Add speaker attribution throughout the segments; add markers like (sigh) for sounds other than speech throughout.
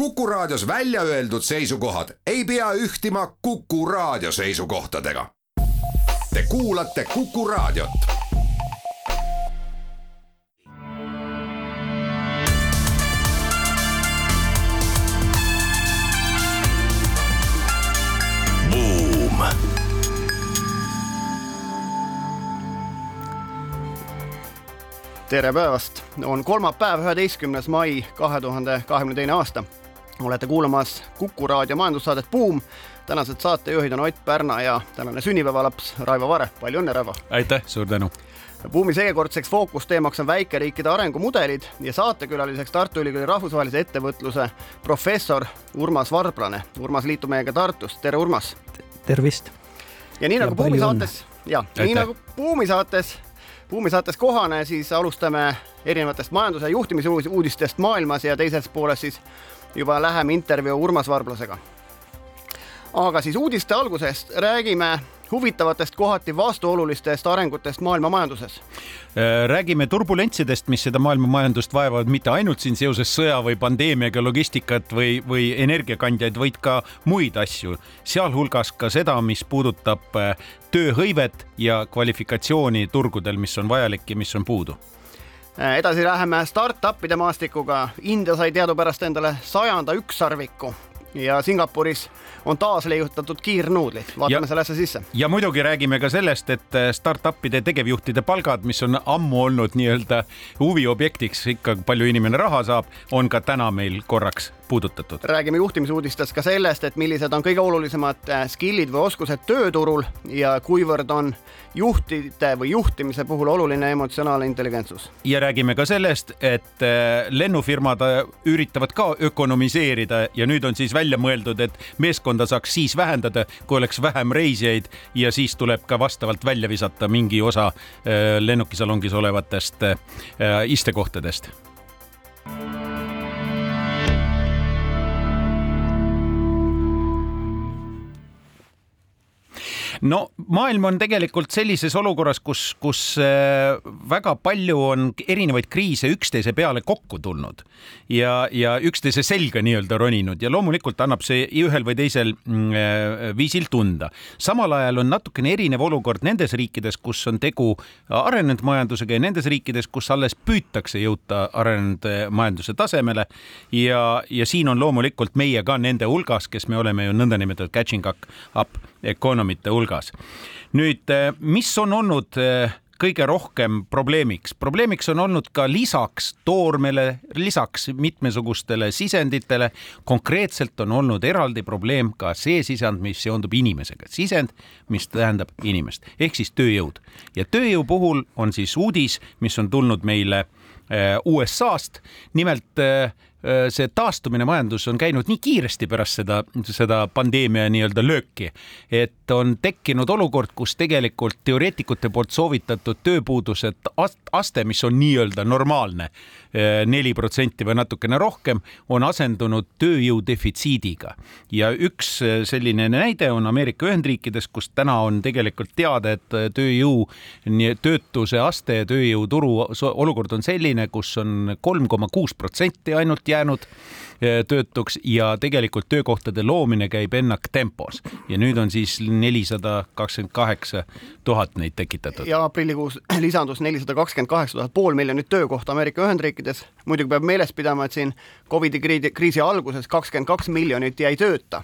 Speaker 1: Kuku Raadios välja öeldud seisukohad ei pea ühtima Kuku Raadio seisukohtadega. Te kuulate Kuku Raadiot.
Speaker 2: Tere päevast, on kolmapäev, üheteistkümnes mai kahe tuhande kahekümne teine aasta. Olete kuulamas Kuku raadio majandussaadet Buum. tänased saatejuhid on Ott Pärna ja tänane sünnipäevalaps Raivo Vare, palju õnne, Raivo!
Speaker 3: aitäh, suur tänu!
Speaker 2: buumi seekordseks fookusteemaks on väikeriikide arengumudelid ja saatekülaliseks Tartu Ülikooli rahvusvahelise ettevõtluse professor Urmas Varblane. Urmas liitub meiega Tartust, tere Urmas!
Speaker 4: tervist!
Speaker 2: ja nii nagu Buumi saates, ja nii nagu Buumi saates, Buumi saates kohane, siis alustame erinevatest majanduse ja juhtimise uudis- uudistest maailmas ja teises pooles siis juba läheme intervjuu Urmas Varblasega. aga siis uudiste algusest räägime huvitavatest, kohati vastuolulistest arengutest maailma majanduses.
Speaker 3: Äh, räägime turbulentsidest, mis seda maailma majandust vaevavad mitte ainult siin seoses sõja või pandeemiaga, logistikat või, või energiakandjaid, vaid ka muid asju, sealhulgas ka seda, mis puudutab äh, tööhõivet ja kvalifikatsiooni turgudel, mis on vajalik ja mis on puudu.
Speaker 2: Edasi läheme startup'ide maastikuga. India sai teadupärast endale sajanda ükssarviku ja Singapuris on taas leiutatud kiirnuudlid. vaatame
Speaker 3: Ja-
Speaker 2: selle asja sisse.
Speaker 3: ja muidugi räägime ka sellest, et äh, startup'ide tegevjuhtide palgad, mis on ammu olnud nii-öelda huviobjektiks, ikka palju inimene raha saab, on ka täna meil korraks puudutatud.
Speaker 2: räägime juhtimisuudistes ka sellest, et millised on kõige olulisemad äh, skill'id või oskused tööturul ja kuivõrd on juhtide või juhtimise puhul oluline emotsionaalne intelligentsus.
Speaker 3: ja räägime ka sellest, et äh, lennufirmad äh, üritavad ka ökonomiseerida ja nüüd on siis välja mõeldud, et meeskonda saaks siis vähendada, kui oleks vähem reisijaid ja siis tuleb ka vastavalt välja visata mingi osa lennukisalongis olevatest istekohtadest. No maailm on tegelikult sellises olukorras, kus, kus äh, väga palju on erinevaid kriise üksteise peale kokku tulnud ja, ja üksteise selga nii-öelda roninud ja loomulikult annab see ühel või teisel mm, äh, viisil tunda. samal ajal on natukene erinev olukord nendes riikides, kus on tegu arenenud majandusega ja nendes riikides, kus alles püütakse jõuda arenenud äh, majanduse tasemele ja, ja siin on loomulikult meie ka nende hulgas, kes me oleme ju nõndanimetatud catching up economite hulgas. Nüüd, mis on olnud eh, kõige rohkem probleemiks. probleemiks on olnud ka lisaks toormele, lisaks mitmesugustele sisenditele, konkreetselt on olnud eraldi probleem ka see sisend, mis seondub inimesega, sisend, mis tähendab inimest ehk siis tööjõud. Ja tööjõu puhul on siis uudis, mis on tulnud meile eh, USA-st, nimelt see taastumine majandus on käinud nii kiiresti pärast seda, seda pandeemia nii-öelda lööki, et on tekkinud olukord, kus tegelikult teoreetikute poolt soovitatud tööpuuduse aste, mis on nii-öelda normaalne, neli protsenti või natukene rohkem, on asendunud tööjõu defitsiidiga. ja üks selline näide on Ameerika Ühendriikides, kus täna on tegelikult teada, et tööjõu, töötuse aste ja tööjõuturu olukord on selline, kus on kolm koma kuus protsenti ainult jäänud töötuks ja tegelikult töökohtade loomine käib ennaktempos ja nüüd on siis nelisada kakskümmend kaheksa tuhat neid tekitatud.
Speaker 2: ja aprillikuus (clears throat) lisandus nelisada kakskümmend kaheksa tuhat, pool miljonit töökohta Ameerika Ühendriikides. muidugi peab meeles pidama, et siin Covidi kriisi alguses kakskümmend kaks miljonit jäi tööta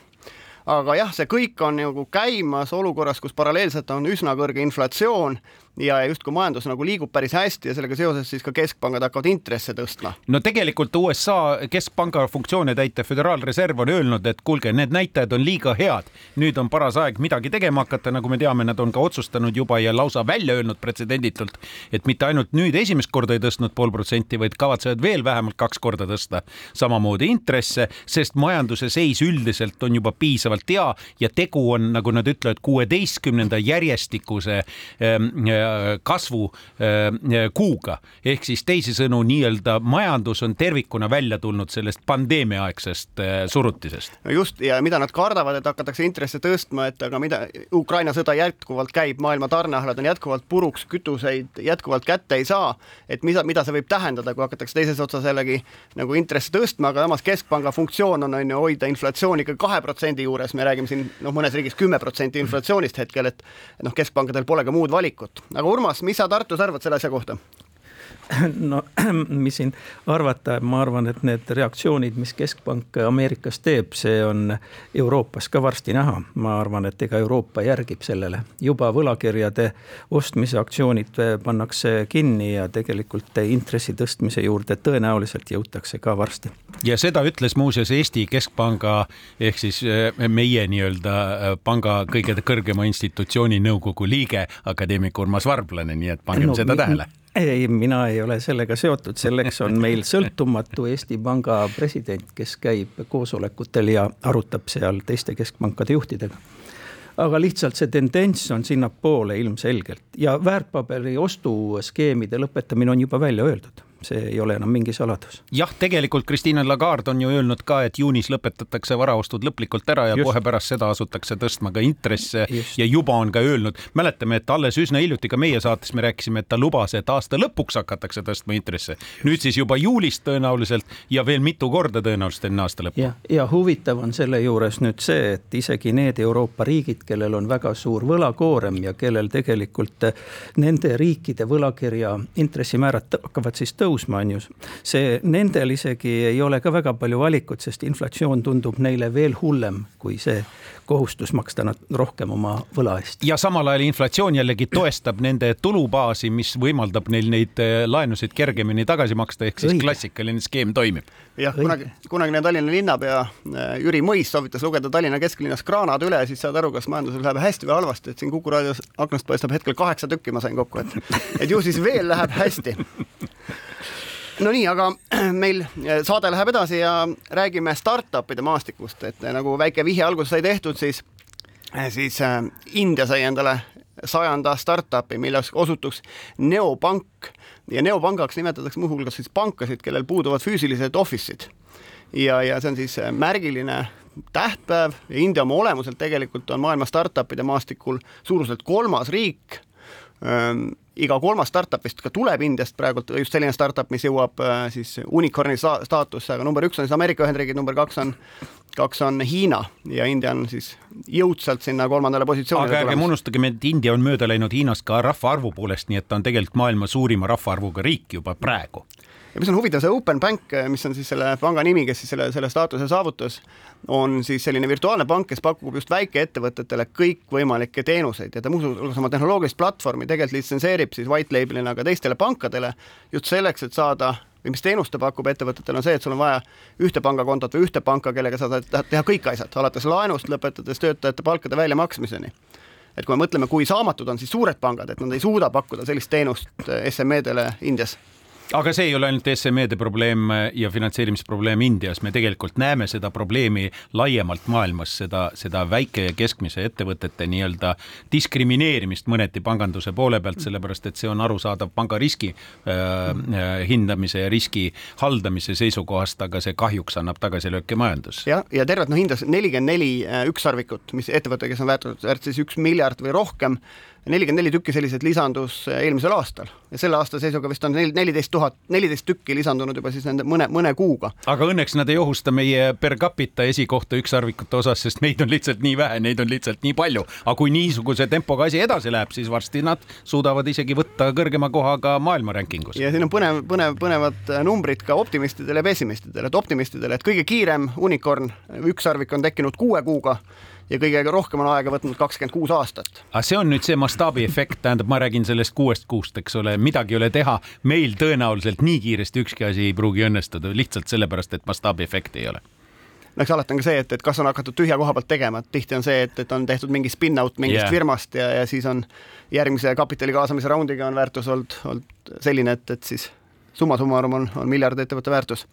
Speaker 2: aga jah, see kõik on nagu käimas olukorras, kus paralleelselt on üsna kõrge inflatsioon ja justkui majandus nagu liigub päris hästi ja sellega seoses siis ka keskpangad hakkavad intresse tõstma.
Speaker 3: no tegelikult USA keskpanga funktsioone täitev Föderaalreserv on öelnud, et kuulge, need näitajad on liiga head, nüüd on paras aeg midagi tegema hakata, nagu me teame, nad on ka otsustanud juba ja lausa välja öelnud pretsedenditult, et mitte ainult nüüd esimest korda ei tõstnud pool protsenti, vaid kavatsevad veel vähemalt kaks korda tõsta samamoodi intresse, sest majanduse seis üldiselt on juba piisavalt hea ja tegu on, nagu nad ütlevad, kuueteistkümnenda järjestikuse ähm, kasvu kuuga ehk siis teisisõnu nii-öelda majandus on tervikuna välja tulnud sellest pandeemiaaegsest surutisest.
Speaker 2: no just ja mida nad kardavad, et hakatakse intresse tõstma, et aga mida Ukraina sõda jätkuvalt käib, maailma tarneahlad on jätkuvalt puruks, kütuseid jätkuvalt kätte ei saa, et mida, mida see võib tähendada, kui hakatakse teises otsas jällegi nagu intresse tõstma, aga samas keskpanga funktsioon on, on ju hoida inflatsiooni ikka kahe protsendi juures, me räägime siin noh, mõnes riigis kümme protsenti inflatsioonist hetkel, et noh, keskpankadel pole ka muud valikut. Aga Urmas, mis sa Tartus arvad selle asja kohta? (clears throat)
Speaker 4: no (clears throat) mis siin arvata, ma arvan, et need reaktsioonid, mis keskpank Ameerikas teeb, see on Euroopas ka varsti näha. ma arvan, et ega Euroopa järgib sellele, juba võlakirjade ostmise aktsioonid pannakse kinni ja tegelikult intressi tõstmise juurde tõenäoliselt jõutakse ka varsti.
Speaker 3: ja seda ütles muuseas Eesti Keskpanga ehk siis eh, meie nii-öelda eh, panga kõige kõrgema institutsiooni nõukogu liige, akadeemik Urmas Varblane, nii et pangem no, seda tähele
Speaker 4: ei, mina ei ole sellega seotud, selleks on meil (laughs) sõltumatu Eesti Panga president, kes käib koosolekutel ja arutab seal teiste keskpankade juhtidega. aga lihtsalt see tendents on sinnapoole ilmselgelt. Ja väärtpaberi ostuskeemide lõpetamine on juba välja öeldud see ei ole enam mingi saladus.
Speaker 3: jah, tegelikult Christine Lagarde on ju öelnud ka, et juunis lõpetatakse varaostud lõplikult ära ja Just. kohe pärast seda asutakse tõstma ka intresse Just. ja juba on ka öelnud, mäletame, et alles üsna hiljuti ka meie saates me rääkisime, et ta lubas, et aasta lõpuks hakatakse tõstma intresse. nüüd siis juba juulist tõenäoliselt ja veel mitu korda tõenäoliselt enne aasta lõppu.
Speaker 4: ja, ja huvitav on selle juures nüüd see, et isegi need Euroopa riigid, kellel on väga suur võlakoorem ja kellel tegelikult nende riikide võlakirja intressimäärad hakkavad siis tõusma tõusma, on ju. see, nendel isegi ei ole ka väga palju valikut, sest inflatsioon tundub neile veel hullem kui see kohustus maksta nad rohkem oma võla eest.
Speaker 3: ja samal ajal inflatsioon jällegi toestab nende tulubaasi, mis võimaldab neil neid eh, laenusid kergemini tagasi maksta, ehk siis Õige. klassikaline skeem toimib.
Speaker 2: jah, kunagi, kunagine Tallinna linnapea eh, Jüri Mõis soovitas lugeda Tallinna kesklinnas kraanad üle, siis saad aru, kas majandusel läheb hästi või halvasti, et siin Kuku raadios aknast paistab hetkel kaheksa tükki, ma sain kokku, et, et ju siis veel läheb hästi no nii, aga (clears throat) meil eh, saade läheb edasi ja räägime startup'ide maastikust, et eh, nagu väike vihje alguses sai tehtud, siis, eh, siis India sai endale sajanda startup'i, milleks osutuks neopank ja neopangaks nimetatakse muuhulgas siis pankasid, kellel puuduvad füüsilised office'id. ja, ja see on siis märgiline tähtpäev ja India oma olemuselt tegelikult on maailma startup'ide maastikul suuruselt kolmas riik iga kolmas startup vist ka tuleb Indiast praegult, just selline startup, mis jõuab äh, siis unicorn'i staatusse, aga number üks on siis Ameerika Ühendriigid, number kaks on, kaks on Hiina ja India on siis jõudsalt sinna kolmandale positsioonile
Speaker 3: aga ärgem unustagem, et India on mööda läinud Hiinast ka rahvaarvu poolest, nii et ta on tegelikult maailma suurima rahvaarvuga riik juba praegu
Speaker 2: ja mis on huvitav, see Open Bank, mis on siis selle panga nimi, kes siis selle, selle staatuse saavutas, on siis selline virtuaalne pank, kes pakub just väikeettevõtetele kõikvõimalikke teenuseid. Ja ta muuhulgas oma tehnoloogilist platvormi tegelikult litsenseerib siis white label'ina ka teistele pankadele just selleks, et saada või mis teenust ta pakub ettevõtetele, on see, et sul on vaja ühte pangakontot või ühte panka, kellega sa tahad teha kõik asjad, alates laenust, lõpetades töötajate palkade väljamaksmiseni. Et kui me mõtleme, kui saamatud on siis suured pangad, et nad ei suuda pakkuda sellist teenust SME-dele Indias
Speaker 3: aga see ei ole ainult SME-de probleem ja finantseerimisprobleem Indias, me tegelikult näeme seda probleemi laiemalt maailmas, seda, seda väike ja keskmise ettevõtete nii-öelda diskrimineerimist mõneti panganduse poole pealt, sellepärast et see on arusaadav panga riski äh, äh hindamise ja riski haldamise seisukohast, aga see kahjuks annab tagasilööke majandusse.
Speaker 2: jah, ja tervelt noh, hindas nelikümmend neli äh, ükssarvikut, mis ettevõte, kes on väärtunud siis üks miljard või rohkem nelikümmend neli tükki selliseid lisandus äh, eelmisel aastal ja selle aasta seisuga vist on nel-, neliteist tuhat, neliteist tükki lisandunud juba siis nende mõne, mõne kuuga.
Speaker 3: aga õnneks nad ei ohusta meie per capita esikohta ükssarvikute osas, sest meid on lihtsalt nii vähe, neid on lihtsalt nii palju. aga kui niisuguse tempoga asi edasi läheb, siis varsti nad suudavad isegi võtta kõrgema koha ka maailma rankingus.
Speaker 2: ja siin on põnev, põnev, põnevad äh, numbrid ka optimistidele ja pessimistidele, et optimistidele, et kõige kiirem unicorn, ükssarvik on tekkinud kuue kuuga ja kõige rohkem on aega võtnud kakskümmend kuus aastat.
Speaker 3: aga see on nüüd see mastaabiefekt, tähendab, ma räägin sellest kuuest kuust, eks ole, midagi ei ole teha. meil tõenäoliselt nii kiiresti ükski asi ei pruugi õnnestuda lihtsalt sellepärast, et mastaabiefekti ei ole
Speaker 2: no eks alati on ka see, et, et kas on hakatud tühja koha pealt tegema, et tihti on see, et, et on tehtud mingi spin-out mingist yeah. firmast ja, ja siis on järgmise kapitali kaasamise raundiga on väärtus olnud, olnud selline, et, et siis summa summarum on, on miljard ettevõtte väärtus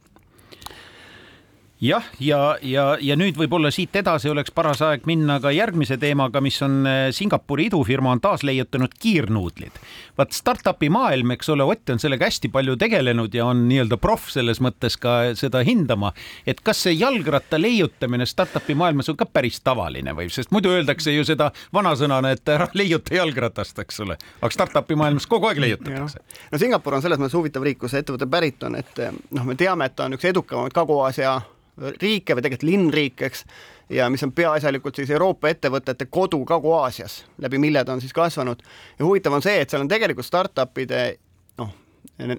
Speaker 3: jah, ja, ja, ja nüüd võib-olla siit edasi oleks paras aeg minna ka järgmise teemaga, mis on äh, Singapuri idufirma on taas leiutanud kiirnuudlid. vaat startup'i maailm, eks ole, Ott on sellega hästi palju tegelenud ja on nii-öelda proff selles mõttes ka seda hindama, et kas see jalgratta leiutamine startup'i maailmas on ka päris tavaline või, sest muidu öeldakse ju seda vanasõnana, et ära leiuta jalgratast, eks ole, aga startup'i maailmas kogu aeg leiutatakse.
Speaker 2: no Singapur on selles mõttes huvitav riik, kus ettevõte pärit on, et noh, me teame, et ta on üks edukamaid Kagu-Aasia riike või tegelikult linnriik, eks, ja mis on peaasjalikult siis Euroopa ettevõtete kodu Kagu-Aasias, läbi mille ta on siis kasvanud. ja huvitav on see, et seal on tegelikult startup'ide noh,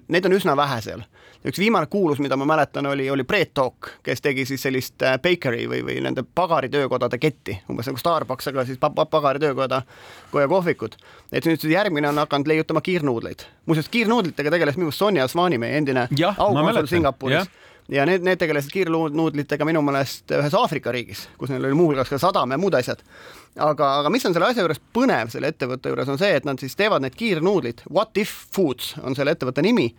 Speaker 2: neid on üsna vähe seal. üks viimane kuulus, mida ma mäletan, oli, oli Bread Talk, kes tegi siis sellist äh, bakery või, või nende pagaritöökodade ketti, umbes nagu Starbucks, aga siis pagaritöökoda, koja kohvikud. et nüüd siis järgmine on hakanud leiutama kiirnuudleid. muuseas, kiirnuudlitega tegeles minu meelest Sonja Asvani, meie endine aukonsul Singapuris ja need, need tegelesid kiirnuudlitega minu meelest ühes Aafrika riigis, kus neil oli muuhulgas ka sadam ja muud asjad. aga, aga mis on selle asja juures põnev selle ettevõtte juures, on see, et nad siis teevad need kiirnuudlid, What if Foods on selle ettevõtte nimi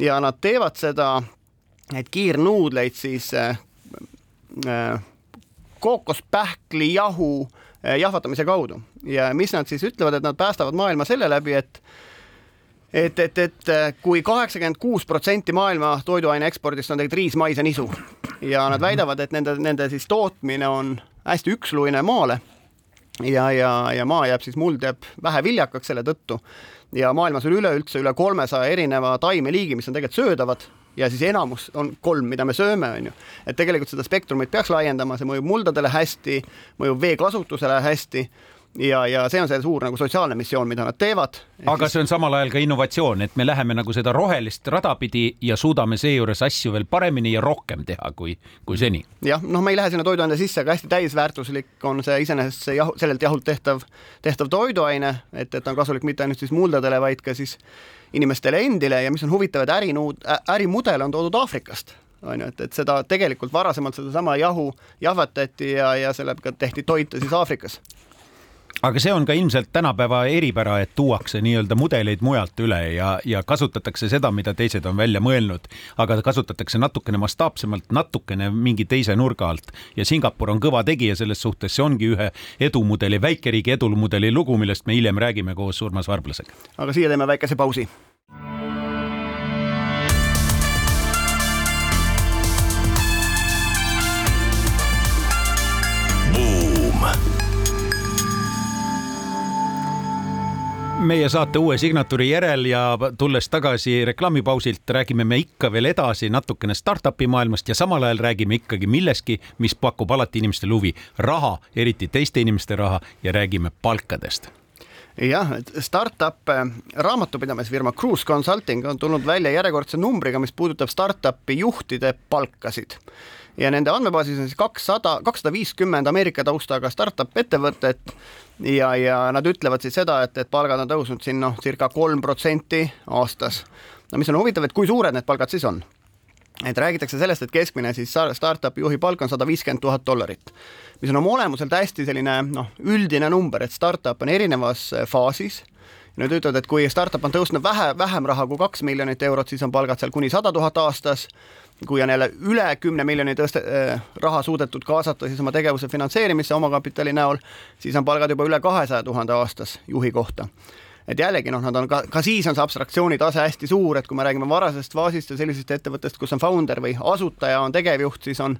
Speaker 2: ja nad teevad seda, neid kiirnuudleid siis äh, äh, kookospähklijahu äh, jahvatamise kaudu ja mis nad siis ütlevad, et nad päästavad maailma selle läbi, et et, et, et äh, kui kaheksakümmend kuus protsenti maailma toiduaine ekspordist on tegelikult riis, mais ja nisu ja nad väidavad, et nende, nende siis tootmine on hästi üksluine maale ja, ja, ja maa jääb siis, muld jääb vähe viljakaks selle tõttu ja maailmas on üleüldse üle kolmesaja erineva taimeliigi, mis on tegelikult söödavad ja siis enamus on kolm, mida me sööme, on ju. et tegelikult seda spektrumit peaks laiendama, see mõjub muldadele hästi, mõjub veekasutusele hästi ja, ja see on see suur nagu sotsiaalne missioon, mida nad teevad.
Speaker 3: aga see on samal ajal ka innovatsioon, et me läheme nagu seda rohelist rada pidi ja suudame seejuures asju veel paremini ja rohkem teha kui, kui seni.
Speaker 2: jah, noh, me ei lähe sinna toiduaine sisse, aga hästi täisväärtuslik on see iseenesest see jahu, sellelt jahult tehtav, tehtav toiduaine, et, et on kasulik mitte ainult siis muldadele, vaid ka siis inimestele endile ja mis on huvitav, et ärinuud, ärimudel on toodud Aafrikast on ju, et, et seda tegelikult varasemalt sedasama jahu jahvatati ja, ja sellega tehti toitu siis Aafrikas
Speaker 3: aga see on ka ilmselt tänapäeva eripära, et tuuakse nii-öelda mudeleid mujalt üle ja, ja kasutatakse seda, mida teised on välja mõelnud, aga kasutatakse natukene mastaapsemalt, natukene mingi teise nurga alt. Ja Singapur on kõva tegija selles suhtes, see ongi ühe edumudeli, väikeriigi edumudeli lugu, millest me hiljem räägime koos Urmas Varblasega.
Speaker 2: aga siia teeme väikese pausi
Speaker 3: meie saate uue signatuuri järel ja tulles tagasi reklaamipausilt, räägime me ikka veel edasi natukene startup'i maailmast ja samal ajal räägime ikkagi millestki, mis pakub alati inimestele huvi, raha, eriti teiste inimeste raha ja räägime palkadest.
Speaker 2: Jah, startup äh, raamatupidamisfirma Cruise Consulting on tulnud välja järjekordse numbriga, mis puudutab startup'i juhtide palkasid ja nende andmebaasis on siis kakssada, kakssada viiskümmend Ameerika taustaga startup ettevõtet ja, ja nad ütlevad siis seda, et, et palgad on tõusnud siin noh, circa kolm protsenti aastas. no mis on huvitav, et kui suured need palgad siis on? et räägitakse sellest, et keskmine siis startup'i juhi palk on sada viiskümmend tuhat dollarit, mis on oma olemuselt hästi selline noh, üldine number, et startup on erinevas faasis nüüd ütlevad, et kui startup on tõusnud vähe, vähem raha kui kaks miljonit eurot, siis on palgad seal kuni sada tuhat aastas kui on jälle üle kümne miljoni tõste- äh,, raha suudetud kaasata siis oma tegevuse finantseerimisse omakapitali näol, siis on palgad juba üle kahesaja tuhande aastas juhi kohta. Et jällegi noh, nad on ka, ka siis on see abstraktsiooni tase hästi suur, et kui me räägime varasest faasist ja sellisest ettevõttest, kus on founder või asutaja on tegevjuht, siis on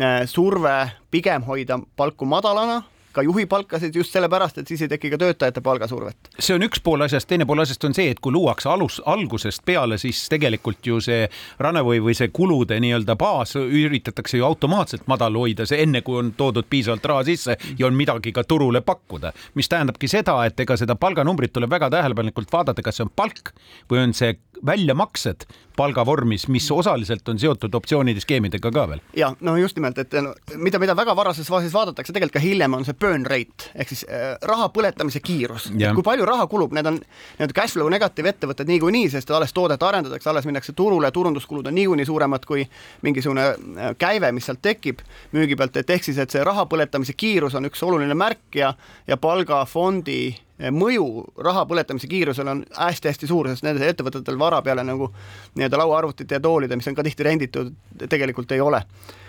Speaker 2: äh, surve pigem hoida palku madalana ka juhi palkasid just sellepärast, et siis ei teki ka töötajate palgasurvet.
Speaker 3: see on üks pool asjast, teine pool asjast on see, et kui luuakse alus, algusest peale, siis tegelikult ju see runaway või see kulude nii-öelda baas üritatakse ju automaatselt madal hoida, see enne kui on toodud piisavalt raha sisse ja on midagi ka turule pakkuda, mis tähendabki seda, et ega seda palganumbrit tuleb väga tähelepanelikult vaadata, kas see on palk või on see väljamaksed palgavormis, mis osaliselt on seotud optsioonide skeemidega ka veel.
Speaker 2: ja no just nimelt, et no, mida, mida väga varases faasis vaadatakse, tegelikult ka hiljem on see burn rate ehk siis äh, raha põletamise kiirus. kui palju raha kulub, need on nii-öelda cash flow negatiiv ettevõtted niikuinii, sest alles toodet arendatakse, alles minnakse turule, turunduskulud on niikuinii suuremad kui mingisugune äh, käive, mis sealt tekib müügi pealt, et ehk siis, et see raha põletamise kiirus on üks oluline märk ja, ja palgafondi Eh, mõju raha põletamise kiirusel on hästi-hästi suur, sest nendel ettevõtetel vara peale nagu nii-öelda lauaarvutite ja toolide, mis on ka tihti renditud, tegelikult ei ole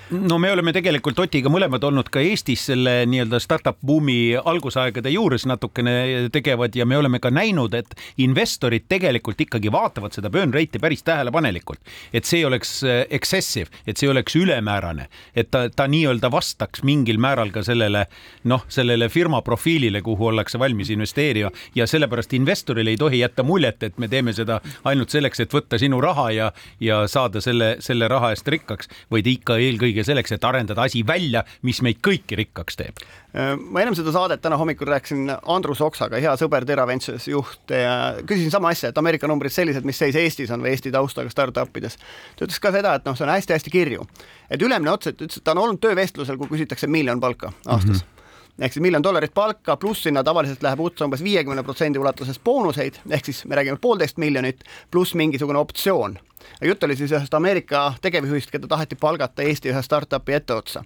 Speaker 3: no me oleme tegelikult Otiga mõlemad olnud ka Eestis selle nii-öelda startup buumi algusaegade juures natukene tegevad ja me oleme ka näinud, et investorid tegelikult ikkagi vaatavad seda burn rate'i päris tähelepanelikult, et see oleks äh, excessive, et see oleks ülemäärane, et ta, ta nii-öelda vastaks mingil määral ka sellele noh, sellele firma profiilile, kuhu ollakse valmis investeerima. Ja sellepärast investorile ei tohi jätta muljet, et me teeme seda ainult selleks, et võtta sinu raha ja, ja saada selle, selle raha eest rikkaks, vaid ikka eelkõige selleks, et arendada asi välja, mis meid kõiki rikkaks teeb.
Speaker 2: ma ennem seda saadet täna hommikul rääkisin Andrus Oksaga, hea sõber, Teraventures juht ja küsisin sama asja, et Ameerika numbrid sellised, mis seis Eestis on või Eesti taustaga startup ides. ta ütles ka seda, et noh, see on hästi-hästi kirju, et ülemine ots, et ütles, et ta on olnud töövestlusel, kui küsitakse miljon palka aastas mm. -hmm ehk siis miljon dollarit palka, pluss sinna tavaliselt läheb otsa umbes viiekümne protsendi ulatuses boonuseid, ehk siis me räägime poolteist miljonit, pluss mingisugune optsioon jutt oli siis ühest Ameerika tegevjuhist, keda taheti palgata Eesti ühe startup'i etteotsa.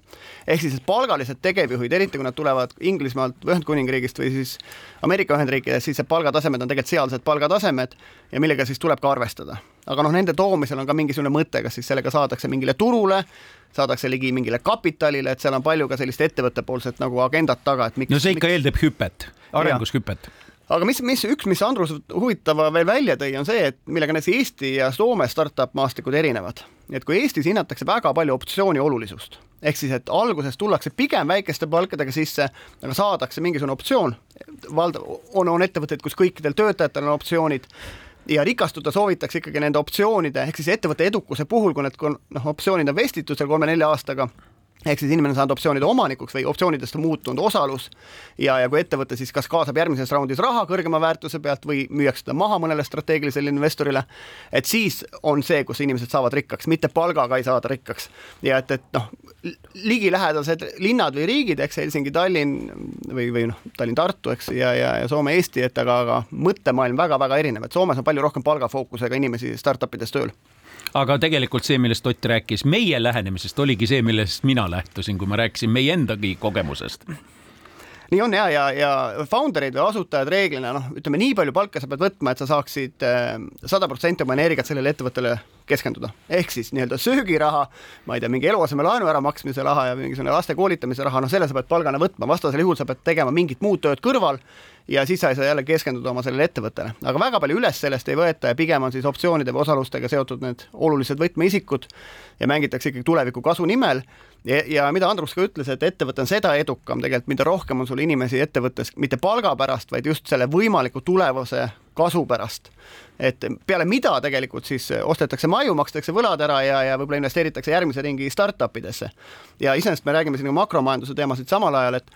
Speaker 2: ehk siis, palgalised tegevjuhid, eriti kui nad tulevad Inglismaalt või Ühendkuningriigist või siis Ameerika Ühendriikidest, siis see palgatasemed on tegelikult sealsed palgatasemed ja millega siis tuleb ka arvestada. aga noh, nende toomisel on ka mingisugune mõte, kas siis sellega saadakse mingile turule, saadakse ligi mingile kapitalile, et seal on palju ka sellist ettevõttepoolset nagu agendat taga, et miks
Speaker 3: no see ikka
Speaker 2: miks...
Speaker 3: eeldab hüpet, arengushüpet
Speaker 2: aga mis, mis üks, mis Andrus huvitava veel välja tõi, on see, et millega näiteks Eesti ja Soome startup maastikud erinevad. et kui Eestis hinnatakse väga palju optsiooni olulisust, ehk siis, et alguses tullakse pigem väikeste palkadega sisse, aga saadakse mingisugune optsioon, valdav, on, on ettevõtteid, kus kõikidel töötajatel on optsioonid, ja rikastuda soovitakse ikkagi nende optsioonide ehk siis ettevõtte edukuse puhul, kui need noh, optsioonid on vestitud seal kolme-nelja aastaga ehk siis inimene on saanud optsioonide omanikuks või optsioonidest on muutunud osalus ja, ja kui ettevõte siis kas kaasab järgmises raundis raha kõrgema väärtuse pealt või müüakse ta maha mõnele strateegilisele investorile, et siis on see, kus inimesed saavad rikkaks, mitte palgaga ei saada rikkaks. ja et, et noh, ligilähedased linnad või riigid, eks Helsingi, Tallinn või, või noh, Tallinn-Tartu, eks, ja, ja, ja Soome-Eesti, et aga, aga mõttemaailm väga-väga erinev, et Soomes on palju rohkem palgafookusega inimesi startup ides tööl
Speaker 3: aga tegelikult see, millest Ott rääkis meie lähenemisest, oligi see, millest mina lähtusin, kui ma rääkisin meie endagi kogemusest
Speaker 2: nii on ja, ja, ja founder'id või asutajad reeglina noh, ütleme nii palju palka sa pead võtma, et sa saaksid eh, sada protsenti oma energiat sellele ettevõttele keskenduda. ehk siis nii-öelda söögiraha, ma ei tea, mingi eluasemelaenu äramaksmise raha ja mingisugune laste koolitamise raha, noh, selle sa peed palgana võtma, vastasel juhul sa pead tegema mingit muud tööd kõrval ja siis sa ei saa jälle keskenduda oma sellele ettevõttele. aga väga palju üles sellest ei võeta ja pigem on siis optsioonide või osalustega seotud need olulised võtmeisikud ja mängitakse ikkagi tuleviku kasu nimel ja, ja mida Andrus ka ütles, et ettevõte on seda edukam tegelikult, mida rohkem on sul inimesi ettevõttes, mitte palga pärast, vaid just selle võimaliku tulevase kasu pärast. et peale mida tegelikult siis ostetakse maju, makstakse võlad ära ja, ja võib-olla investeeritakse järgmise ringi startup idesse. ja iseenesest me räägime siin makromajanduse teemasid samal ajal, et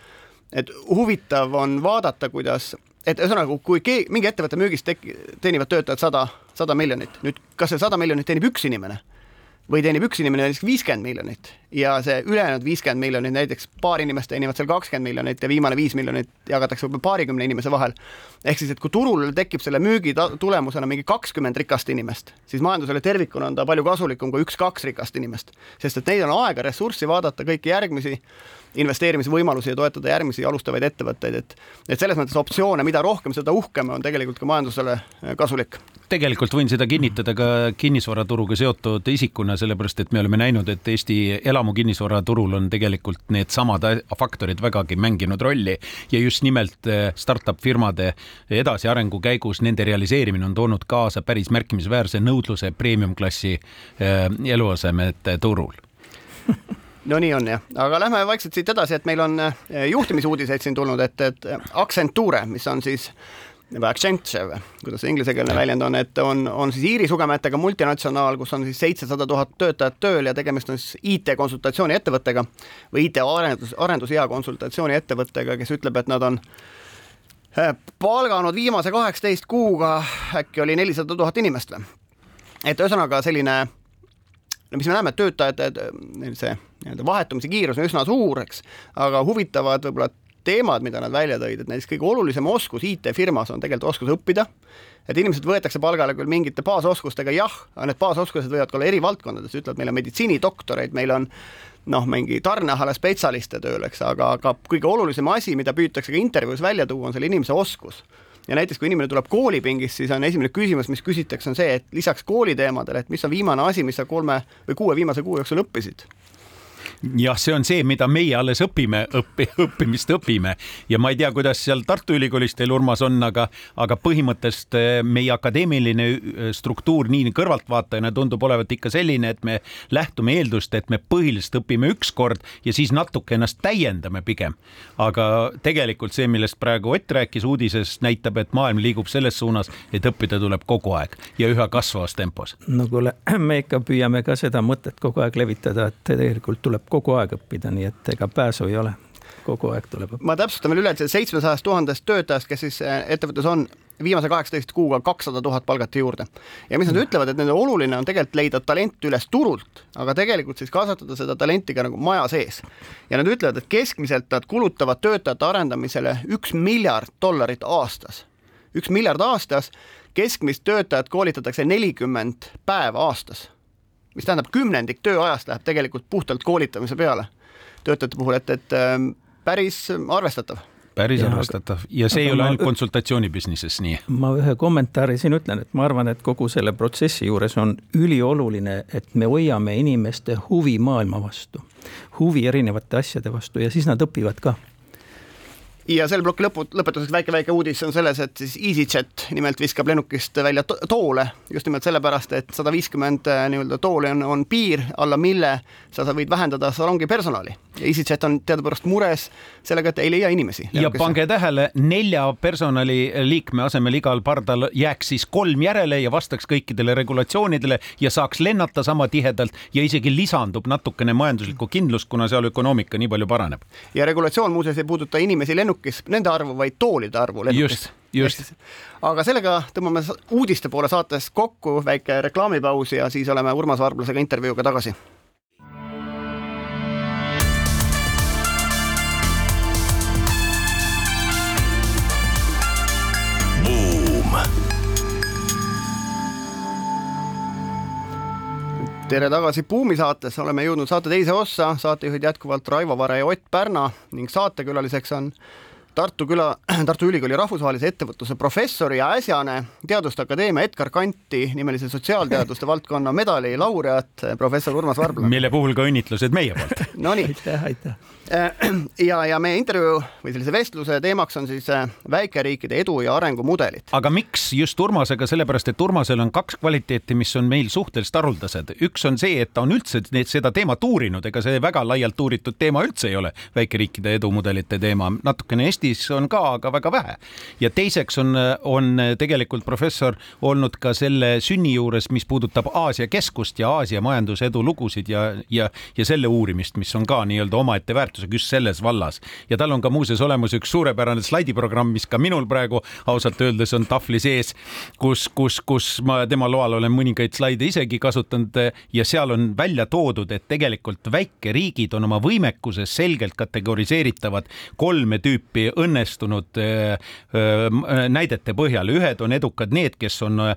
Speaker 2: et huvitav on vaadata, kuidas, et ühesõnaga, kui keegi, mingi ettevõtte müügist tek-, teenivad töötajad sada, sada miljonit, nüüd kas see sada miljonit teenib üks inimene? Või teenib üks inimene näiteks viiskümmend miljonit. Ja see ülejäänud viiskümmend miljonit, näiteks paar inimest teenivad seal kakskümmend miljonit ja viimane viis miljonit jagatakse võib-olla paarikümne inimese vahel. ehk siis, et kui turul tekib selle müügi tulemusena mingi kakskümmend rikast inimest, siis majandusele tervikuna on ta palju kasulikum kui üks-kaks rikast inimest, sest et neil on aega, ressurssi vaadata kõiki järgmisi investeerimisvõimalusi ja toetada järgmisi alustavaid ettevõtteid, et et selles mõttes optsioone, mida rohkem, seda uhkem on tegelikult ka majandusele eh, kasulik.
Speaker 3: tegelikult võin seda kinnitada ka kinnisvaraturuga seotud isikuna, sellepärast et me oleme näinud, et Eesti elamukinnisvaraturul on tegelikult needsamad faktorid vägagi mänginud rolli ja just nimelt eh, startup firmade edasiarengu käigus nende realiseerimine on toonud kaasa päris märkimisväärse nõudluse premium-klassi eh, eluasemete turul (laughs)
Speaker 2: no nii on jah, aga lähme vaikselt siit edasi, et meil on eh, juhtimisuudiseid siin tulnud, et, et Accenture, mis on siis või Accenture, kuidas see inglisekeelne väljend on, et on, on siis Iiri sugemetega multinatsionaal, kus on siis seitsesada tuhat töötajat tööl ja tegemist on siis IT-konsultatsiooni ettevõttega või IT-arendus, arendusea konsultatsiooni ettevõttega, kes ütleb, et nad on eh, palganud viimase kaheksateist kuuga äkki oli nelisada tuhat inimest või? et ühesõnaga selline no mis me näeme, et töötajate see nii-öelda vahetumise kiirus on üsna suur, eks, aga huvitavad võib-olla teemad, mida nad välja tõid, et näiteks kõige olulisem oskus IT-firmas on tegelikult oskus õppida, et inimesed võetakse palgale küll mingite baasoskustega, jah, aga need baasoskused võivad ka olla eri valdkondades, ütlevad, meil on meditsiinidoktoreid, meil on noh, mingi tarneahela spetsialiste tööl, eks, aga, aga kõige olulisem asi, mida püütakse ka intervjuus välja tuua, on selle inimese oskus ja näiteks, kui inimene tuleb koolipingist, siis on esimene küsimus, mis küsitakse, on see, et lisaks kooliteemadele, et mis on viimane asi, mis sa kolme või kuue viimase kuu jooksul õppisid
Speaker 3: jah, see on see, mida meie alles õpime, õppi, õppimist õpime ja ma ei tea, kuidas seal Tartu Ülikoolis teil, Urmas, on, aga, aga põhimõtteliselt eh, meie akadeemiline eh, struktuur nii kõrvaltvaatajana tundub olevat ikka selline, et me lähtume eeldust, et me põhiliselt õpime üks kord ja siis natuke ennast täiendame pigem. aga tegelikult see, millest praegu Ott rääkis uudises, näitab, et maailm liigub selles suunas, et õppida tuleb kogu aeg ja üha kasvavas tempos.
Speaker 4: no kuule, (clears throat) me ikka püüame ka seda mõtet kogu aeg levitada, et tegelikult tuleb kogu aeg õppida, nii et ega pääsu ei ole kogu aeg tuleb.
Speaker 2: ma täpsustan veel üle, et seitsmesajast tuhandest töötajast, kes siis äh, ettevõttes on, viimase kaheksateist kuuga kakssada tuhat palgati juurde. ja mis nad mm. ütlevad, et nende oluline on tegelikult leida talent üles turult, aga tegelikult siis kasvatada seda talenti ka nagu maja sees. ja nad ütlevad, et keskmiselt nad kulutavad töötajate arendamisele üks miljard dollarit aastas. üks miljard aastas, keskmist töötajat koolitatakse nelikümmend päeva aastas mis tähendab, kümnendik tööajast läheb tegelikult puhtalt koolitamise peale töötajate puhul, et, et ähm, päris arvestatav.
Speaker 3: Päris ja, arvestatav. Ja see ei ole ainult konsultatsiooni business'is nii.
Speaker 4: ma ühe kommentaari siin ütlen, et ma arvan, et kogu selle protsessi juures on ülioluline, et me hoiame inimeste huvi maailma vastu, huvi erinevate asjade vastu ja siis nad õpivad ka
Speaker 2: ja selle ploki lõpu, lõpetuseks väike-väike uudis on selles, et siis EasyJet nimelt viskab lennukist välja to toole just nimelt sellepärast, et sada viiskümmend äh, nii-öelda tooli on, on piir, alla mille sa, sa võid vähendada salongi personali. ja EasyJet on teadupärast mures sellega, et ei leia inimesi.
Speaker 3: ja pange tähele, nelja personaliliikme asemel igal pardal jääks siis kolm järele ja vastaks kõikidele regulatsioonidele ja saaks lennata sama tihedalt ja isegi lisandub natukene majanduslikku kindlust, kuna seal ökonoomika nii palju paraneb.
Speaker 2: ja regulatsioon muuseas ei puuduta inimesi lennukis, lennukis, nende arvu, vaid toolide arvu lennukis.
Speaker 3: just, just.
Speaker 2: aga sellega tõmbame uudiste poole saates kokku, väike reklaamipaus ja siis oleme Urmas Varblasega intervjuuga tagasi tere tagasi Buumi saates, oleme jõudnud saate teise ossa, saatejuhid jätkuvalt Raivo Vare ja Ott Pärna ning saatekülaliseks on Tartu küla, (clears throat) Tartu Ülikooli rahvusvahelise ettevõtluse professor ja äsjane Teaduste Akadeemia Edgar Kanti nimelise sotsiaalteaduste (laughs) valdkonna medali laureaat, professor Urmas Varblane.
Speaker 3: mille puhul ka õnnitlused meie poolt (laughs)
Speaker 2: Nonii.
Speaker 4: aitäh, aitäh
Speaker 2: Äh, (clears throat) ja, ja meie intervjuu või sellise vestluse teemaks on siis äh, väikeriikide edu ja arengumudelid.
Speaker 3: aga miks just Urmasega, sellepärast et Urmasel on kaks kvaliteeti, mis on meil suhteliselt haruldased. üks on see, et ta on üldse seda teemat uurinud, ega see väga laialt uuritud teema üldse ei ole, väikeriikide edumudelite teema. natukene Eestis on ka, aga väga vähe. ja teiseks on, on tegelikult professor olnud ka selle sünni juures, mis puudutab Aasia keskust ja Aasia majandusedu lugusid ja, ja, ja selle uurimist, mis on ka nii-öelda omaette väärtus väärtusega just selles vallas. ja tal on ka muuseas olemas üks suurepärane slaidiprogramm, mis ka minul praegu ausalt öeldes on tahvli sees, kus, kus, kus ma tema loal olen mõningaid slaide isegi kasutanud ja seal on välja toodud, et tegelikult väikeriigid on oma võimekuses selgelt kategoriseeritavad kolme tüüpi õnnestunud äh, äh, näidete põhjal. ühed on edukad need, kes on äh,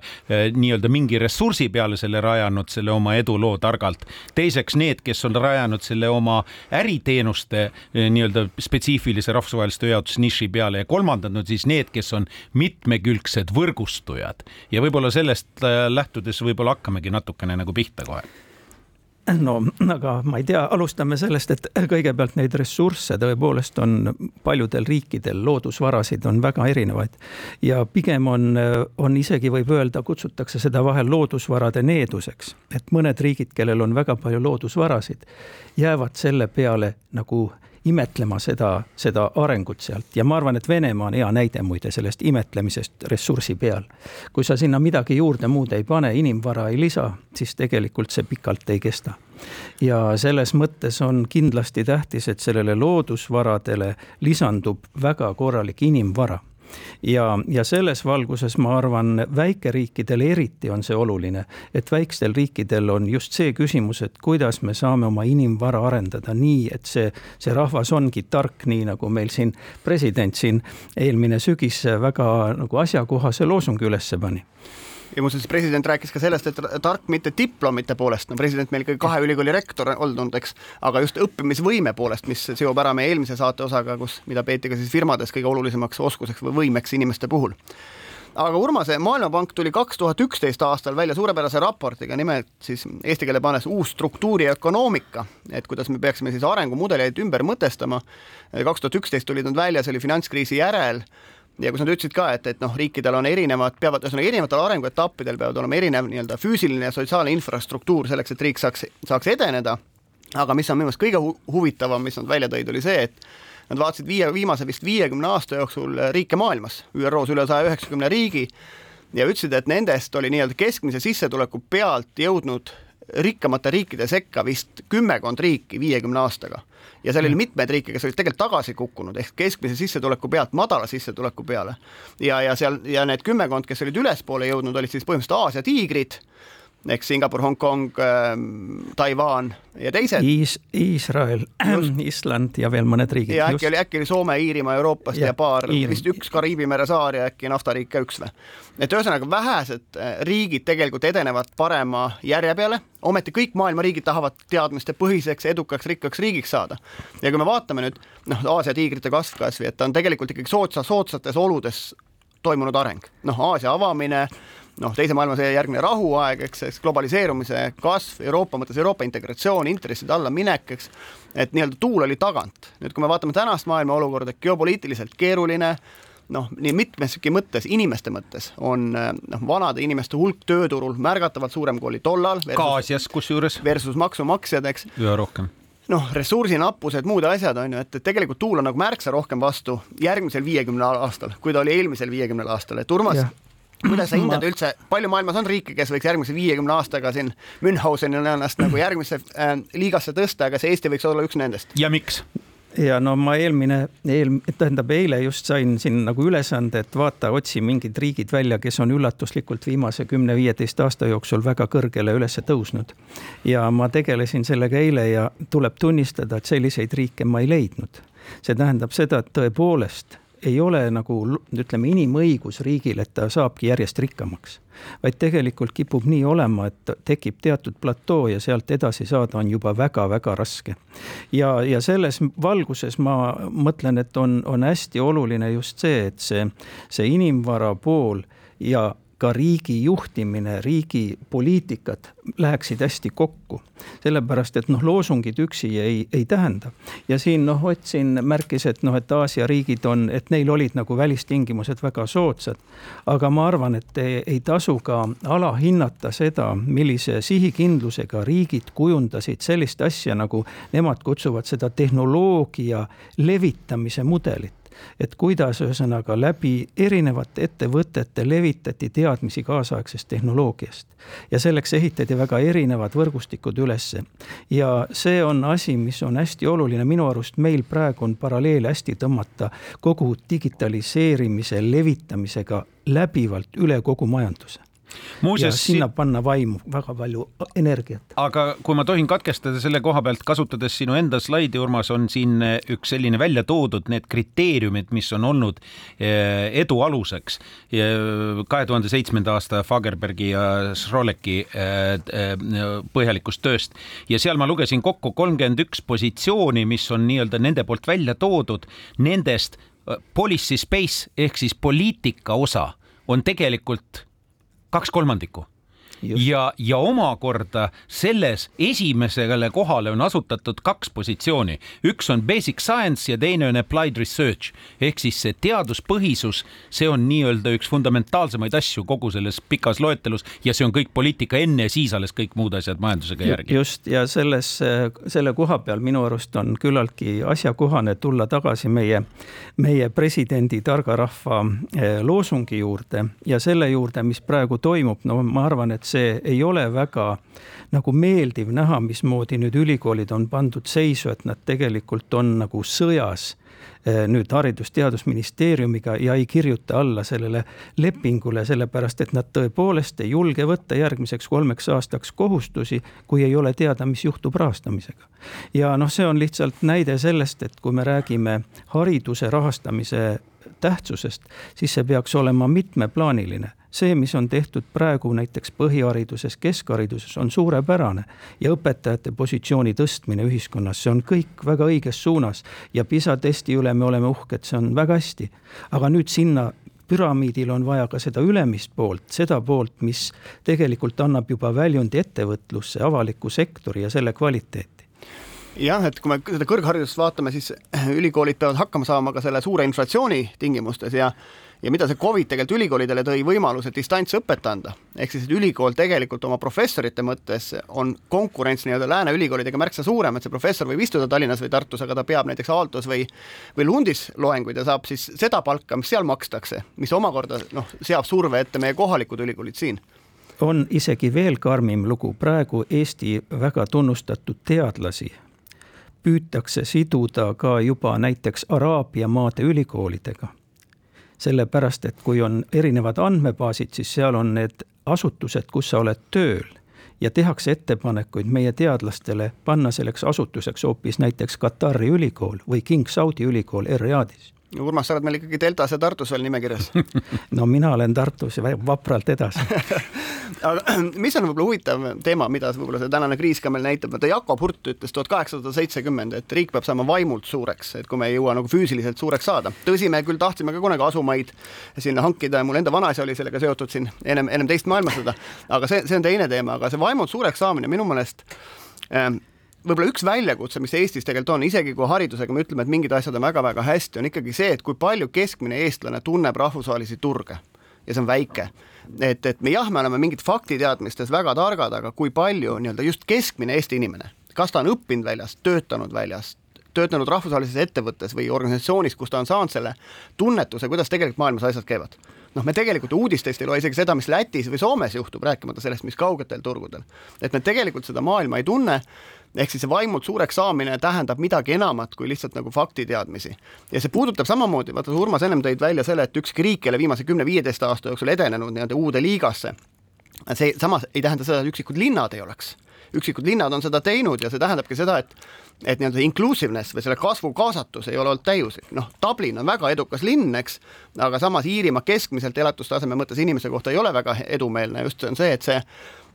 Speaker 3: nii-öelda mingi ressursi peale selle rajanud, selle oma eduloo targalt. teiseks need, kes on rajanud selle oma äriteenust teenuste eh, nii-öelda spetsiifilise rahvusvahelise tööjaotusniši peale ja kolmandad on siis need, kes on mitmekülgsed võrgustujad ja võib-olla sellest äh, lähtudes võib-olla hakkamegi natukene nagu pihta kohe (clears throat)
Speaker 4: no aga ma ei tea, alustame sellest, et kõigepealt neid ressursse tõepoolest on paljudel riikidel, loodusvarasid on väga erinevaid. ja pigem on, on isegi võib öelda, kutsutakse seda vahel loodusvarade needuseks, et mõned riigid, kellel on väga palju loodusvarasid, jäävad selle peale nagu imetlema seda, seda arengut sealt ja ma arvan, et Venemaa on hea näide muide sellest imetlemisest ressursi peal. kui sa sinna midagi juurde muud ei pane, inimvara ei lisa, siis tegelikult see pikalt ei kesta. ja selles mõttes on kindlasti tähtis, et sellele loodusvaradele lisandub väga korralik inimvara ja, ja selles valguses ma arvan, väikeriikidel eriti on see oluline, et väikstel riikidel on just see küsimus, et kuidas me saame oma inimvara arendada nii, et see, see rahvas ongi tark, nii nagu meil siin president siin eelmine sügis väga nagu asjakohase loosungi ülesse pani
Speaker 2: ja muuseas, president rääkis ka sellest, et tark mitte diplomite poolest, no president meil ikkagi kahe ülikooli rektor olnud, eks, aga just õppimisvõime poolest, mis seob ära meie eelmise saate osaga, kus, mida peeti ka siis firmades kõige olulisemaks oskuseks või võimeks inimeste puhul aga Urmase Maailmapank tuli kaks tuhat üksteist aastal välja suurepärase raportiga, nimelt siis eesti keele pannes uus struktuuriökonoomika, et kuidas me peaksime siis arengumudeleid ümber mõtestama. kaks tuhat üksteist tulid nad välja, see oli finantskriisi järel ja kus nad ütlesid ka, et, et noh, riikidel on erinevad, peavad ühesõnaga erinevatel arenguetappidel peavad olema erinev nii-öelda füüsiline ja sotsiaalne infrastruktuur selleks, et riik saaks, saaks edeneda. aga mis on minu meelest kõige hu huvitavam, mis nad välja tõid, oli see, et nad vaatasid viie, viimase vist viiekümne aasta jooksul riike maailmas, ÜRO-s üle saja üheksakümne riigi. Ja ütlesid, et nendest oli nii-öelda keskmise sissetuleku pealt jõudnud rikkamate riikide sekka vist kümmekond riiki viiekümne aastaga ja seal oli mm. mitmeid riike, kes olid tegelikult tagasi kukkunud ehk keskmise sissetuleku pealt madala sissetuleku peale. ja, ja seal ja need kümmekond, kes olid ülespoole jõudnud, olid siis põhimõtteliselt Aasia tiigrid ehk Singapur, Hongkong äh,, Taiwan ja teised
Speaker 4: Is. Iisrael, (clears throat) Island ja veel mõned riigid.
Speaker 2: ja äkki oli, äkki oli Soome, Iirimaa Euroopast ja, ja paar, vist üks Kariibi mere saar ja äkki naftariik ka üks või. et ühesõnaga vähesed äh, riigid tegelikult edenevad parema järje peale, ometi kõik maailma riigid tahavad teadmistepõhiseks, edukaks, rikkaks riigiks saada. ja kui me vaatame nüüd noh, Aasia tiigrite kasv kasvõi, et ta on tegelikult ikkagi soodsa, soodsates oludes toimunud areng, noh, Aasia avamine noh, teise maailmasõja järgne rahuaeg, eks, eks globaliseerumise kasv, Euroopa mõttes Euroopa integratsioon, intresside allaminek, eks, et nii-öelda tuul oli tagant. nüüd, kui me vaatame tänast maailma olukorda, geopoliitiliselt keeruline, noh, nii mitmeski mõttes, inimeste mõttes on noh, vanade inimeste hulk tööturul märgatavalt suurem kui oli tollal.
Speaker 3: ka Aasias kusjuures.
Speaker 2: Versus maksumaksjad, eks.
Speaker 3: üha rohkem
Speaker 2: noh, ressursinappused, muud asjad on ju, et, et tegelikult tuul on nagu märksa rohkem vastu järgmisel viiekümnel aastal, kui ta oli eelmisel viiekümnel aastal, et Urmas ja kuidas sa hindad üldse, palju maailmas on riike, kes võiks järgmise viiekümne aastaga siin Münchhausenil ennast nagu järgmisse äh, liigasse tõsta, aga see Eesti võiks olla üks nendest?
Speaker 3: ja miks?
Speaker 4: ja no ma eelmine, eel-, tähendab eile just sain siin nagu ülesande, et vaata, otsi mingid riigid välja, kes on üllatuslikult viimase kümne-viieteist aasta jooksul väga kõrgele üles tõusnud. ja ma tegelesin sellega eile ja tuleb tunnistada, et selliseid riike ma ei leidnud. see tähendab seda, et tõepoolest ei ole nagu ütleme, inimõigus riigil, et ta saabki järjest rikkamaks. vaid tegelikult kipub nii olema, et tekib teatud platoo ja sealt edasi saada on juba väga-väga raske. ja, ja selles valguses ma mõtlen, et on, on hästi oluline just see, et see, see inimvara pool ja ka riigi juhtimine, riigi poliitikad läheksid hästi kokku. sellepärast, et noh, loosungid üksi ei, ei tähenda. ja siin noh, Ott siin märkis, et noh, et Aasia riigid on, et neil olid nagu välistingimused väga soodsad. aga ma arvan, et ei, ei tasu ka alahinnata seda, millise sihikindlusega riigid kujundasid sellist asja, nagu nemad kutsuvad seda tehnoloogia levitamise mudelit et kuidas ühesõnaga läbi erinevate ettevõtete levitati teadmisi kaasaegsest tehnoloogiast. ja selleks ehitati väga erinevad võrgustikud ülesse. ja see on asi, mis on hästi oluline, minu arust meil praegu on paralleele hästi tõmmata kogu digitaliseerimise levitamisega läbivalt üle kogu majanduse Muuseas, ja sinna panna vaimu väga palju energiat.
Speaker 3: aga kui ma tohin katkestada selle koha pealt, kasutades sinu enda slaidi, Urmas, on siin üks selline välja toodud need kriteeriumid, mis on olnud eh, edu aluseks. Kahe tuhande seitsmenda aasta Fagerbergi ja Schroleki eh, eh, põhjalikust tööst. Ja seal ma lugesin kokku kolmkümmend üks positsiooni, mis on nii-öelda nende poolt välja toodud, nendest policy space ehk siis poliitika osa on tegelikult kaks kolmandikku. Ja, ja omakorda selles esimesele kohale on asutatud kaks positsiooni, üks on basic science ja teine on applied research. Ehk siis see teaduspõhisus, see on nii-öelda üks fundamentaalsemaid asju kogu selles pikas loetelus ja see on kõik poliitika enne ja siis alles kõik muud asjad majandusega järgi.
Speaker 4: just ja selles, selle koha peal minu arust on küllaltki asjakohane tulla tagasi meie, meie presidendi targa rahva eh, loosungi juurde ja selle juurde, mis praegu toimub, no ma arvan, et see ei ole väga nagu meeldiv näha, mismoodi nüüd ülikoolid on pandud seisu, et nad tegelikult on nagu sõjas eh, nüüd Haridus-Teadusministeeriumiga ja ei kirjuta alla sellele lepingule, sellepärast et nad tõepoolest ei julge võtta järgmiseks kolmeks aastaks kohustusi, kui ei ole teada, mis juhtub rahastamisega. ja noh, see on lihtsalt näide sellest, et kui me räägime hariduse rahastamise tähtsusest, siis see peaks olema mitmeplaaniline see, mis on tehtud praegu näiteks põhihariduses, keskhariduses, on suurepärane. Ja õpetajate positsiooni tõstmine ühiskonnas, see on kõik väga õiges suunas. Ja PISA testi üle me oleme uhked, see on väga hästi. aga nüüd sinna püramiidil on vaja ka seda ülemist poolt, seda poolt, mis tegelikult annab juba väljundi ettevõtlusse, avaliku sektori ja selle kvaliteeti.
Speaker 2: Jah, et kui me seda kõrgharidust vaatame, siis ülikoolid peavad hakkama saama ka selle suure inflatsiooni tingimustes ja ja mida see Covid tegelikult ülikoolidele tõi võimaluse distantsõpet anda, ehk siis, et ülikool tegelikult oma professorite mõttes on konkurents nii-öelda lääne ülikoolidega märksa suurem, et see professor võib istuda Tallinnas või Tartus, aga ta peab näiteks Aaltos või või Lundis loenguid ja saab siis seda palka, mis seal makstakse, mis omakorda noh, seab surve ette meie kohalikud ülikoolid siin.
Speaker 4: On isegi veel karmim lugu, praegu Eesti väga tunnustatud teadlasi püütakse siduda ka juba näiteks Araabia maade ülikoolidega sellepärast et kui on erinevad andmebaasid, siis seal on need asutused, kus sa oled tööl ja tehakse ettepanekuid meie teadlastele panna selleks asutuseks hoopis näiteks Katari ülikool või King Saudi ülikool Riyadis
Speaker 2: Urmas, sa oled meil ikkagi Deltas ja Tartus veel nimekirjas. (laughs)
Speaker 4: No mina olen Tartus ja vapralt edasi. (laughs)
Speaker 2: Aga (clears throat) mis on võib-olla huvitav teema, mida võib-olla see tänane kriis ka meil näitab, vaata Jakob Hurt ütles tuhat kaheksasada seitsekümmend, et riik peab saama vaimult suureks, et kui me ei jõua nagu füüsiliselt suureks saada. tõsi, me küll tahtsime ka kunagi asumaid sinna hankida ja mul enda vanaisa oli sellega seotud siin ennem, ennem teist maailmasõda, aga see, see on teine teema, aga see vaimult suureks saamine minu meelest ähm, võib-olla üks väljakutse, mis Eestis tegelikult on, isegi kui haridusega me ütleme, et mingid asjad on väga-väga hästi, on ikkagi see, et kui palju keskmine eestlane tunneb rahvusvahelisi turge ja see on väike. et, et me jah, me oleme mingid faktiteadmistes väga targad, aga kui palju nii-öelda just keskmine Eesti inimene, kas ta on õppinud väljas, töötanud väljas, töötanud rahvusvahelises ettevõttes või organisatsioonis, kus ta on saanud selle tunnetuse, kuidas tegelikult maailmas asjad käivad noh, me tegelikult uudistest ei loe isegi seda, mis Lätis või Soomes juhtub, rääkimata sellest, mis kaugetel turgudel. et me tegelikult seda maailma ei tunne ehk siis see vaimult suureks saamine tähendab midagi enamat kui lihtsalt nagu faktiteadmisi. ja see puudutab samamoodi, vaata Urmas ennem tõid välja selle, et ükski riik ei ole viimase kümne-viieteist aasta jooksul edenenud nii-öelda uude liigasse. see samas ei tähenda seda, et üksikud linnad ei oleks. üksikud linnad on seda teinud ja see tähendabki seda, et et nii-öelda inclusiveness või selle kasvu kaasatus ei ole olnud täiuslik, noh, Dublin on väga edukas linn, eks, aga samas Iirimaa keskmiselt elatustaseme mõttes inimese kohta ei ole väga edumeelne, just see on see, et see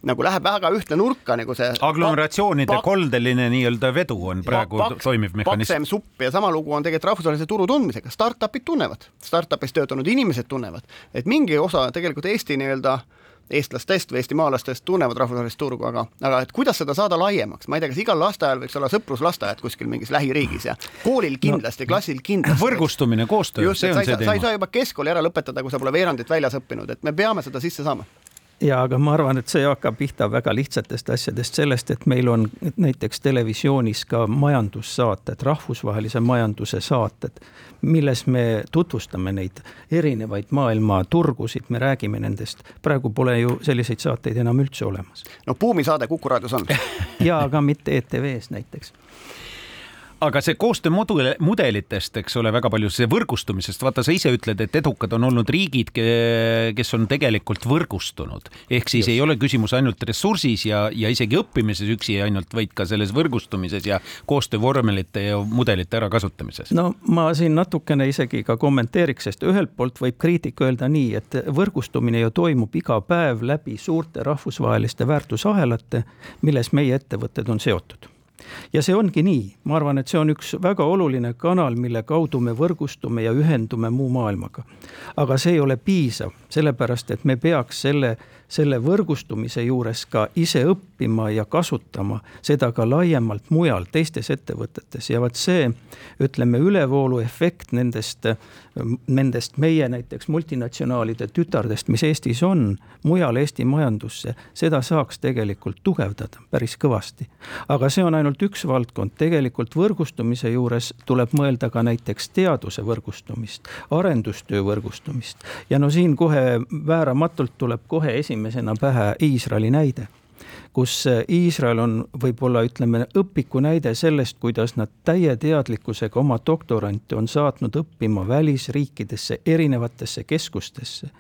Speaker 2: nagu läheb väga ühte nurka nagu see.
Speaker 3: aglomeratsioonide koldeline nii-öelda vedu on praegu paks, toimiv mehhanism.
Speaker 2: paksem supp ja sama lugu on tegelikult rahvusvahelise turu tundmisega, startup'id tunnevad, startup'is töötanud inimesed tunnevad, et mingi osa tegelikult Eesti nii-öelda eestlastest või eestimaalastest tunnevad rahvusvahelist turgu, aga, aga et kuidas seda saada laiemaks, ma ei tea, kas igal lasteaial võiks olla sõpruslasteaed kuskil mingis lähiriigis ja koolil kindlasti no,, klassil kindlasti.
Speaker 3: võrgustumine, koostöö, see on see teema.
Speaker 2: sa ei saa juba keskkooli ära lõpetada, kui sa pole veerandit väljas õppinud, et me peame seda sisse saama
Speaker 4: ja aga ma arvan, et see hakkab pihta väga lihtsatest asjadest, sellest, et meil on näiteks televisioonis ka majandussaated, rahvusvahelise majanduse saated, milles me tutvustame neid erinevaid maailma turgusid, me räägime nendest. praegu pole ju selliseid saateid enam üldse olemas.
Speaker 2: no buumisaade Kuku raadios on (laughs)
Speaker 4: ja aga mitte ETV-s näiteks
Speaker 3: aga see koostöö mudelitest, eks ole, väga palju see võrgustumisest, vaata, sa ise ütled, et edukad on olnud riigid, kes on tegelikult võrgustunud. ehk siis Just. ei ole küsimus ainult ressursis ja, ja isegi õppimises üksi ainult, vaid ka selles võrgustumises ja koostöövormelite ja mudelite ärakasutamises.
Speaker 4: no ma siin natukene isegi ka kommenteeriks, sest ühelt poolt võib kriitik öelda nii, et võrgustumine ju toimub iga päev läbi suurte rahvusvaheliste väärtusahelate, milles meie ettevõtted on seotud ja see ongi nii, ma arvan, et see on üks väga oluline kanal, mille kaudu me võrgustume ja ühendume muu maailmaga. aga see ei ole piisav, sellepärast et me peaks selle selle võrgustumise juures ka ise õppima ja kasutama seda ka laiemalt mujal, teistes ettevõtetes. Ja vot see, ütleme, ülevooluefekt nendest, nendest meie näiteks multinatsionaalide tütardest, mis Eestis on, mujal Eesti majandusse, seda saaks tegelikult tugevdada päris kõvasti. aga see on ainult üks valdkond, tegelikult võrgustumise juures tuleb mõelda ka näiteks teaduse võrgustumist, arendustöö võrgustumist. Ja no siin kohe vääramatult tuleb kohe esimene esimesena pähe Iisraeli näide kus Iisrael on võib-olla ütleme õpiku näide sellest, kuidas nad täie teadlikkusega oma doktorante on saatnud õppima välisriikidesse, erinevatesse keskustesse.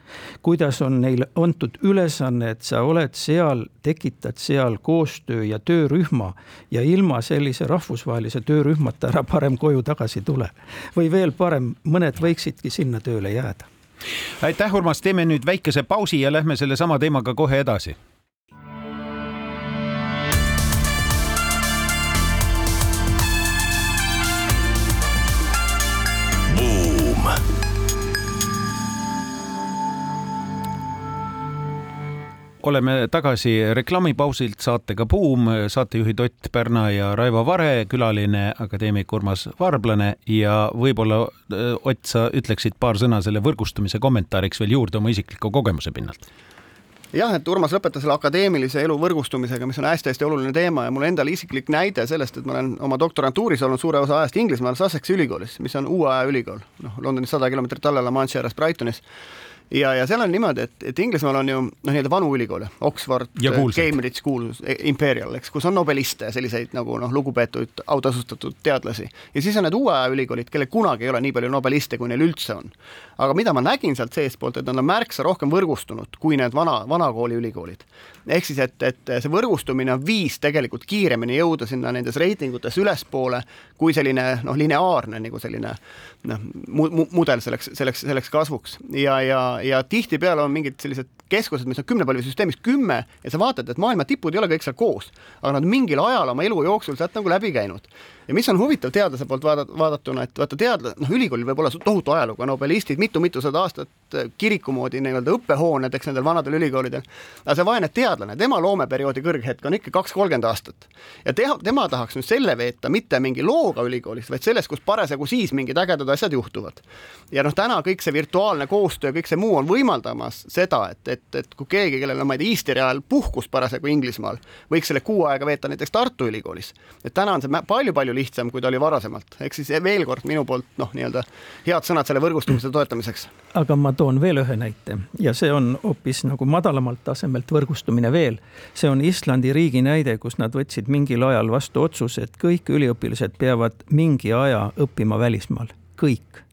Speaker 4: kuidas on neile antud ülesanne, et sa oled seal, tekitad seal koostöö ja töörühma ja ilma sellise rahvusvahelise töörühmata ära parem koju tagasi tule. või veel parem, mõned võiksidki sinna tööle jääda
Speaker 3: aitäh, Urmas, teeme nüüd väikese pausi ja lähme sellesama teemaga kohe edasi oleme tagasi reklaamipausilt saatega Buum, saatejuhid Ott Pärna ja Raivo Vare, külaline akadeemik Urmas Varblane ja võib-olla Ott, sa ütleksid paar sõna selle võrgustumise kommentaariks veel juurde oma isikliku kogemuse pinnalt?
Speaker 2: Jah, et Urmas lõpetas selle akadeemilise elu võrgustumisega, mis on hästi-hästi oluline teema ja mul endal isiklik näide sellest, et ma olen oma doktorantuuris olnud suure osa ajast Inglismaal Sussexi ülikoolis, mis on uue aja ülikool, noh, Londonist sada kilomeetrit alla La Manche'i ääres Brightonis ja, ja seal on niimoodi, et, et Inglismaal on ju noh, nii-öelda vanu ülikoole, Oxford, Cambridge School, Imperial, eks, kus on nobeliste ja selliseid nagu noh, lugupeetud autasustatud teadlasi. ja siis on need uue aja ülikoolid, kellel kunagi ei ole nii palju nobeliste, kui neil üldse on. aga mida ma nägin sealt seestpoolt, et nad on märksa rohkem võrgustunud kui need vana, vanakooli ülikoolid. ehk siis, et, et see võrgustumine on viis tegelikult kiiremini jõuda sinna nendes reitingutes ülespoole, kui selline noh, lineaarne nagu selline noh mu, mu, mudel selleks, selleks, selleks kasvuks ja, ja, ja tihtipeale on mingid sellised keskused, mis on kümnepallisüsteemis kümme ja sa vaatad, et maailma tipud ei ole kõik seal koos, aga nad mingil ajal oma elu jooksul sealt nagu läbi käinud ja mis on huvitav teadlase poolt vaadat-, vaadatuna, et vaata teadla-, noh, ülikoolil võib olla tohutu ajalugu, nobelistid mitu-mitusada aastat äh, kiriku moodi nii-öelda õppehooned, eks nendel vanadel ülikoolidel, aga see vaene teadlane, tema loomeperioodi kõrghetk on ikka kaks, kolmkümmend aastat. ja teha, tema tahaks nüüd selle veeta mitte mingi looga ülikoolis, vaid selles, kus parasjagu siis mingid ägedad asjad juhtuvad. ja noh, täna kõik see virtuaalne koostöö, kõik see muu on võimaldamas seda, et, et, et kui keegi, kellel on, ma ei tea, Easteri ajal puhkus parasjagu Inglismaal, võiks selle kuu aega veeta näiteks Tartu Ülikoolis. et täna on see palju-palju palju lihtsam, kui ta oli varasemalt. ehk siis veel kord minu poolt noh, nii-öelda head sõnad selle võrgustumise toetamiseks.
Speaker 4: aga ma toon veel ühe näite ja see on hoopis nagu madalamalt tasemelt võrgustumine veel. see on Islandi riigi näide, kus nad võtsid mingil ajal vastu otsuse, et kõik üliõpilased peavad mingi aja õppima välismaal, kõik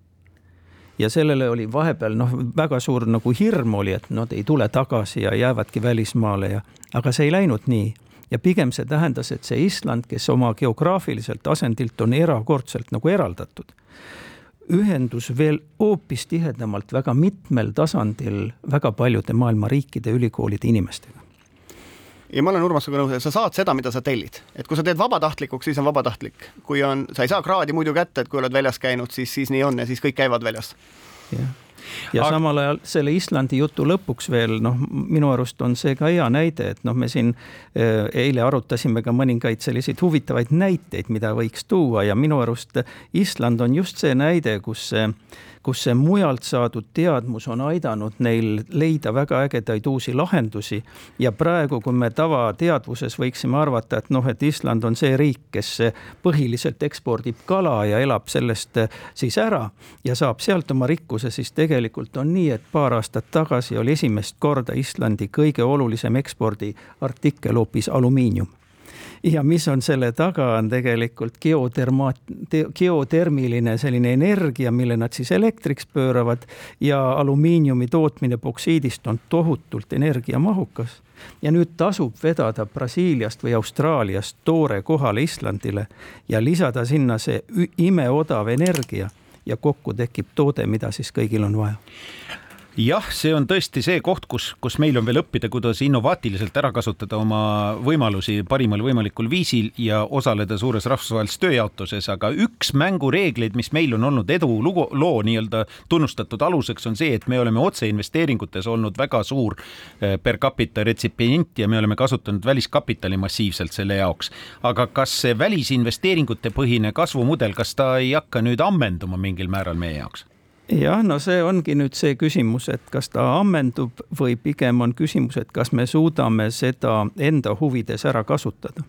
Speaker 4: ja sellele oli vahepeal noh, väga suur nagu hirm oli, et nad ei tule tagasi ja jäävadki välismaale ja, aga see ei läinud nii ja pigem see tähendas, et see Island, kes oma geograafiliselt asendilt on erakordselt nagu eraldatud, ühendus veel hoopis tihedamalt väga mitmel tasandil väga paljude maailma riikide ülikoolide inimestega.
Speaker 2: Ja ma olen Urmasega nõus, et sa saad seda, mida sa tellid, et kui sa teed vabatahtlikuks, siis on vabatahtlik, kui on, sa ei saa kraadi muidu kätte, et kui oled väljas käinud, siis, siis nii on ja siis kõik käivad väljas.
Speaker 4: jah ja Aga... samal ajal selle Islandi jutu lõpuks veel noh, minu arust on see ka hea näide, et noh, me siin äh, eile arutasime ka mõningaid selliseid huvitavaid näiteid, mida võiks tuua ja minu arust Island on just see näide, kus see kus see mujalt saadud teadmus on aidanud neil leida väga ägedaid uusi lahendusi. ja praegu, kui me tavateadvuses võiksime arvata, et noh, et Island on see riik, kes põhiliselt ekspordib kala ja elab sellest eh, siis ära ja saab sealt oma rikkuse, siis tegelikult on nii, et paar aastat tagasi oli esimest korda Islandi kõige olulisem ekspordiartikkel hoopis alumiinium (laughs) ja mis on selle taga, on tegelikult geotermaat, geotermiline selline energia, mille nad siis elektriks pööravad ja alumiiniumi tootmine boksiidist on tohutult energiamahukas. ja nüüd tasub vedada Brasiiliast või Austraaliast toore kohale Islandile ja lisada sinna see imeodav energia ja kokku tekib toode, mida siis kõigil on vaja
Speaker 3: jah, see on tõesti see koht, kus, kus meil on veel õppida, kuidas innovaatiliselt ära kasutada oma võimalusi parimal võimalikul viisil ja osaleda suures rahvusvahelises tööjaotuses, aga üks mängureegleid, mis meil on olnud edulugu, loo nii-öelda tunnustatud aluseks, on see, et me oleme otseinvesteeringutes olnud väga suur eh, per capita retsipient ja me oleme kasutanud väliskapitali massiivselt selle jaoks. aga kas see välisinvesteeringute põhine kasvumudel, kas ta ei hakka nüüd ammenduma mingil määral meie jaoks?
Speaker 4: Jah, no see ongi nüüd see küsimus, et kas ta ammendub või pigem on küsimus, et kas me suudame seda enda huvides ära kasutada.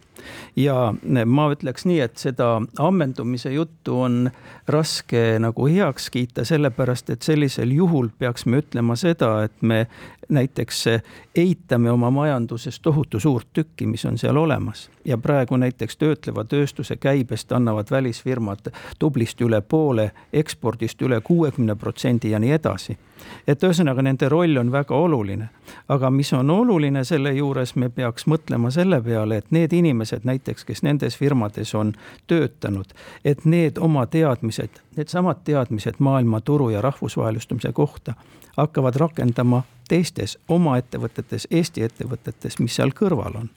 Speaker 4: Ja ma ütleks nii, et seda ammendumise juttu on raske nagu heaks kiita, sellepärast et sellisel juhul peaks me ütlema seda, et me näiteks eitame oma majanduses tohutu suurt tükki, mis on seal olemas. ja praegu näiteks töötleva tööstuse käibest annavad välisfirmad tublisti üle poole, ekspordist üle kuuekümne protsendi ja nii edasi. Et ühesõnaga nende roll on väga oluline. aga mis on oluline selle juures, me peaks mõtlema selle peale, et need inimesed näiteks, kes nendes firmades on töötanud, et need oma teadmised, needsamad teadmised maailmaturu ja rahvusvahelistumise kohta hakkavad rakendama teistes oma ettevõtetes, Eesti ettevõtetes, mis seal kõrval on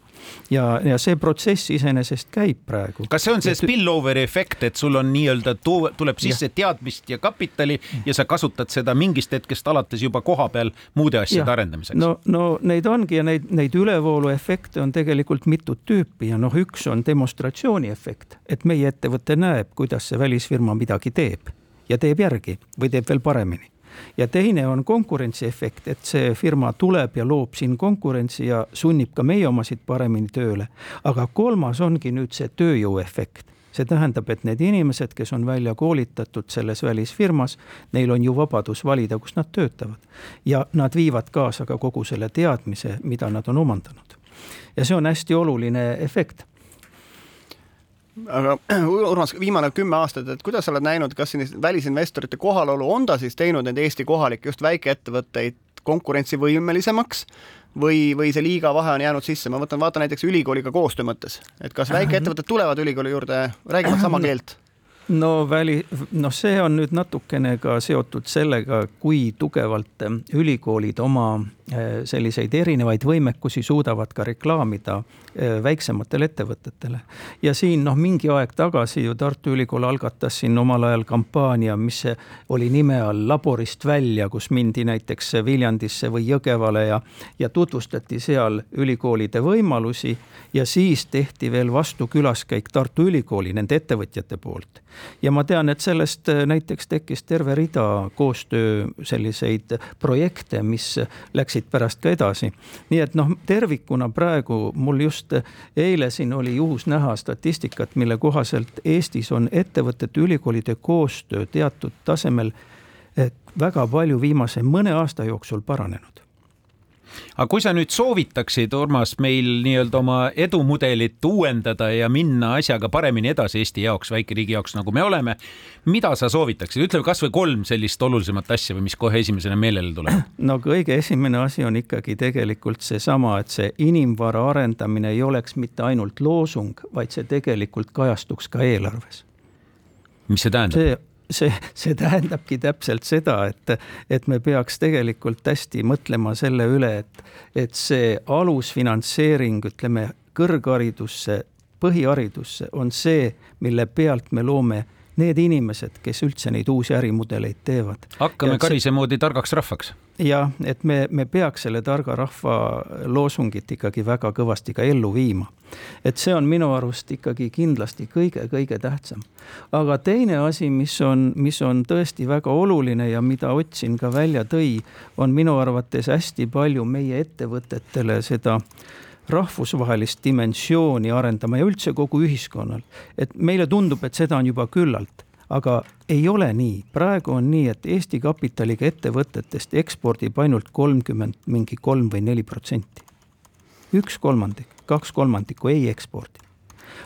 Speaker 4: ja, ja see protsess iseenesest käib praegu.
Speaker 3: kas see on see spillover'i efekt, et sul on nii-öelda tuleb sisse ja. teadmist ja kapitali ja sa kasutad seda mingist hetkest alates juba koha peal muude asjade ja. arendamiseks?
Speaker 4: no, no neid ongi ja neid, neid ülevoolu efekte on tegelikult mitut tüüpi ja noh, üks on demonstratsiooni efekt, et meie ettevõte näeb, kuidas see välisfirma midagi teeb ja teeb järgi või teeb veel paremini ja teine on konkurentsiefekt, et see firma tuleb ja loob siin konkurentsi ja sunnib ka meie omasid paremini tööle. aga kolmas ongi nüüd see tööjõuefekt see tähendab, et need inimesed, kes on välja koolitatud selles välisfirmas, neil on ju vabadus valida, kus nad töötavad. ja nad viivad kaasa ka kogu selle teadmise, mida nad on omandanud. ja see on hästi oluline efekt
Speaker 2: aga (clears throat) Urmas, viimane kümme aastat, et kuidas sa oled näinud, kas sellist välisinvestorite kohalolu on ta siis teinud neid Eesti kohalikke just väikeettevõtteid konkurentsivõimelisemaks või, või see liiga vahe on jäänud sisse, ma võtan, vaatan näiteks ülikooliga koostöö mõttes, et kas väikeettevõtted tulevad ülikooli juurde, räägivad sama (clears throat) keelt?
Speaker 4: No väli, noh, see on nüüd natukene ka seotud sellega, kui tugevalt ülikoolid oma eh, selliseid erinevaid võimekusi suudavad ka reklaamida eh, väiksematele ettevõtetele. ja siin noh, mingi aeg tagasi ju Tartu Ülikool algatas siin omal ajal kampaania, mis oli nime all Laborist välja, kus mindi näiteks Viljandisse või Jõgevale ja, ja tutvustati seal ülikoolide võimalusi ja siis tehti veel vastu külaskäik Tartu Ülikooli nende ettevõtjate poolt. Ja ma tean, et sellest äh, näiteks tekkis terve rida koostöö selliseid projekte, mis läksid pärast ka edasi. nii et noh, tervikuna praegu mul just eile siin oli juhus näha statistikat, mille kohaselt Eestis on ettevõtete, ülikoolide koostöö teatud tasemel eh, väga palju viimase mõne aasta jooksul paranenud
Speaker 3: aga kui sa nüüd soovitaksid, Urmas, meil nii-öelda oma edumudelit uuendada ja minna asjaga paremini edasi Eesti jaoks, väikeriigi jaoks, nagu me oleme, mida sa soovitaksid, ütle kasvõi kolm sellist olulisemat asja või mis kohe esimesena meelele tuleb? (clears throat)
Speaker 4: no kõige esimene asi on ikkagi tegelikult seesama, et see inimvara arendamine ei oleks mitte ainult loosung, vaid see tegelikult kajastuks ka eelarves.
Speaker 3: mis see tähendab?
Speaker 4: see see, see tähendabki täpselt seda, et, et me peaks tegelikult hästi mõtlema selle üle, et, et see alusfinantseering, ütleme kõrgharidusse, põhiharidusse on see, mille pealt me loome need inimesed, kes üldse neid uusi ärimudeleid teevad.
Speaker 3: hakkame Karise moodi targaks rahvaks
Speaker 4: jah, et me, me peaks selle targa rahva loosungit ikkagi väga kõvasti ka ellu viima. et see on minu arust ikkagi kindlasti kõige-kõige tähtsam. aga teine asi, mis on, mis on tõesti väga oluline ja mida Ott siin ka välja tõi, on minu arvates hästi palju meie ettevõtetele seda rahvusvahelist dimensiooni arendama ja üldse kogu ühiskonnal. et meile tundub, et seda on juba küllalt aga ei ole nii, praegu on nii, et Eesti kapitaliga ettevõtetest ekspordib ainult kolmkümmend, mingi kolm või neli protsenti. üks kolmandik, kaks kolmandikku ei ekspordi.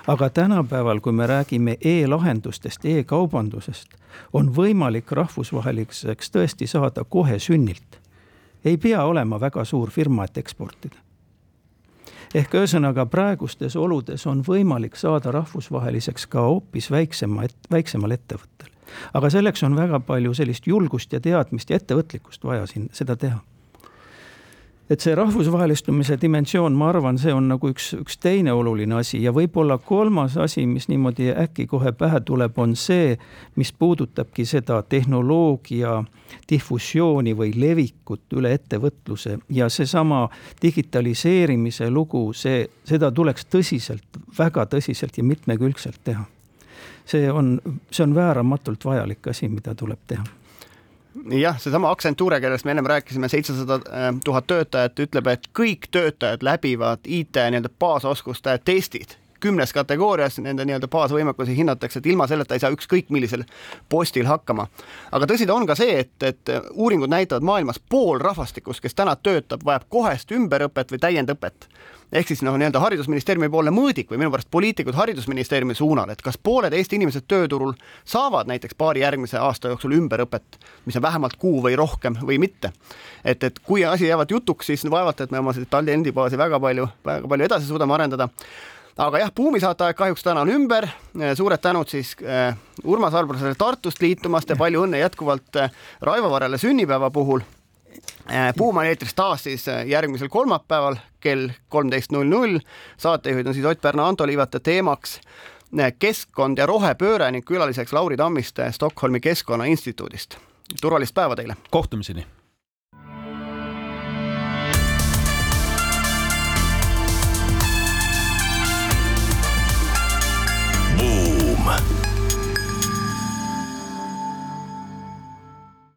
Speaker 4: aga tänapäeval, kui me räägime e-lahendustest e, e-kaubandusest, on võimalik rahvusvaheliseks tõesti saada kohe sünnilt. ei pea olema väga suur firma, et eksportida ehk ühesõnaga praegustes oludes on võimalik saada rahvusvaheliseks ka hoopis väiksema, väiksemal ettevõttel. aga selleks on väga palju sellist julgust ja teadmist ja ettevõtlikkust vaja siin seda teha et see rahvusvahelistumise dimensioon, ma arvan, see on nagu üks, üks teine oluline asi ja võib-olla kolmas asi, mis niimoodi äkki kohe pähe tuleb, on see, mis puudutabki seda tehnoloogia difusiooni või levikut üle ettevõtluse ja seesama digitaliseerimise lugu, see, seda tuleks tõsiselt, väga tõsiselt ja mitmekülgselt teha. see on, see on vääramatult vajalik asi, mida tuleb teha
Speaker 2: jah, seesama Accenture, kellest me ennem rääkisime, seitsesada äh, tuhat töötajat, ütleb, et kõik töötajad läbivad IT nii-öelda baasoskuste testid kümnes kategoorias nende nii-öelda baasvõimekusi hinnatakse, et ilma selleta ei saa ükskõik millisel postil hakkama. aga tõsi ta on ka see, et, et uuringud näitavad maailmas pool rahvastikust, kes täna töötab, vajab kohest ümberõpet või täiendõpet ehk siis noh, nii-öelda haridusministeeriumi poolne mõõdik või minu pärast poliitikud haridusministeeriumi suunal, et kas pooled Eesti inimesed tööturul saavad näiteks paari järgmise aasta jooksul ümberõpet, mis on vähemalt kuu või rohkem või mitte. et, et kui asi jäävad jutuks, siis vaevalt, et me oma seda tallendibaasi väga palju, väga palju edasi suudame arendada aga jah, Buumi saateaeg kahjuks täna on ümber. suured tänud siis äh, Urmas Albrusele Tartust liitumast ja palju õnne jätkuvalt äh, Raivo Varele sünnipäeva puhul Buum on eetris taas siis järgmisel kolmapäeval kell kolmteist null null. saatejuhid on siis Ott Pärna, Anto Liivata teemaks keskkond ja rohepööre ning külaliseks Lauri Tammiste Stockholmi Keskkonnainstituudist. turvalist päeva teile!
Speaker 3: kohtumiseni!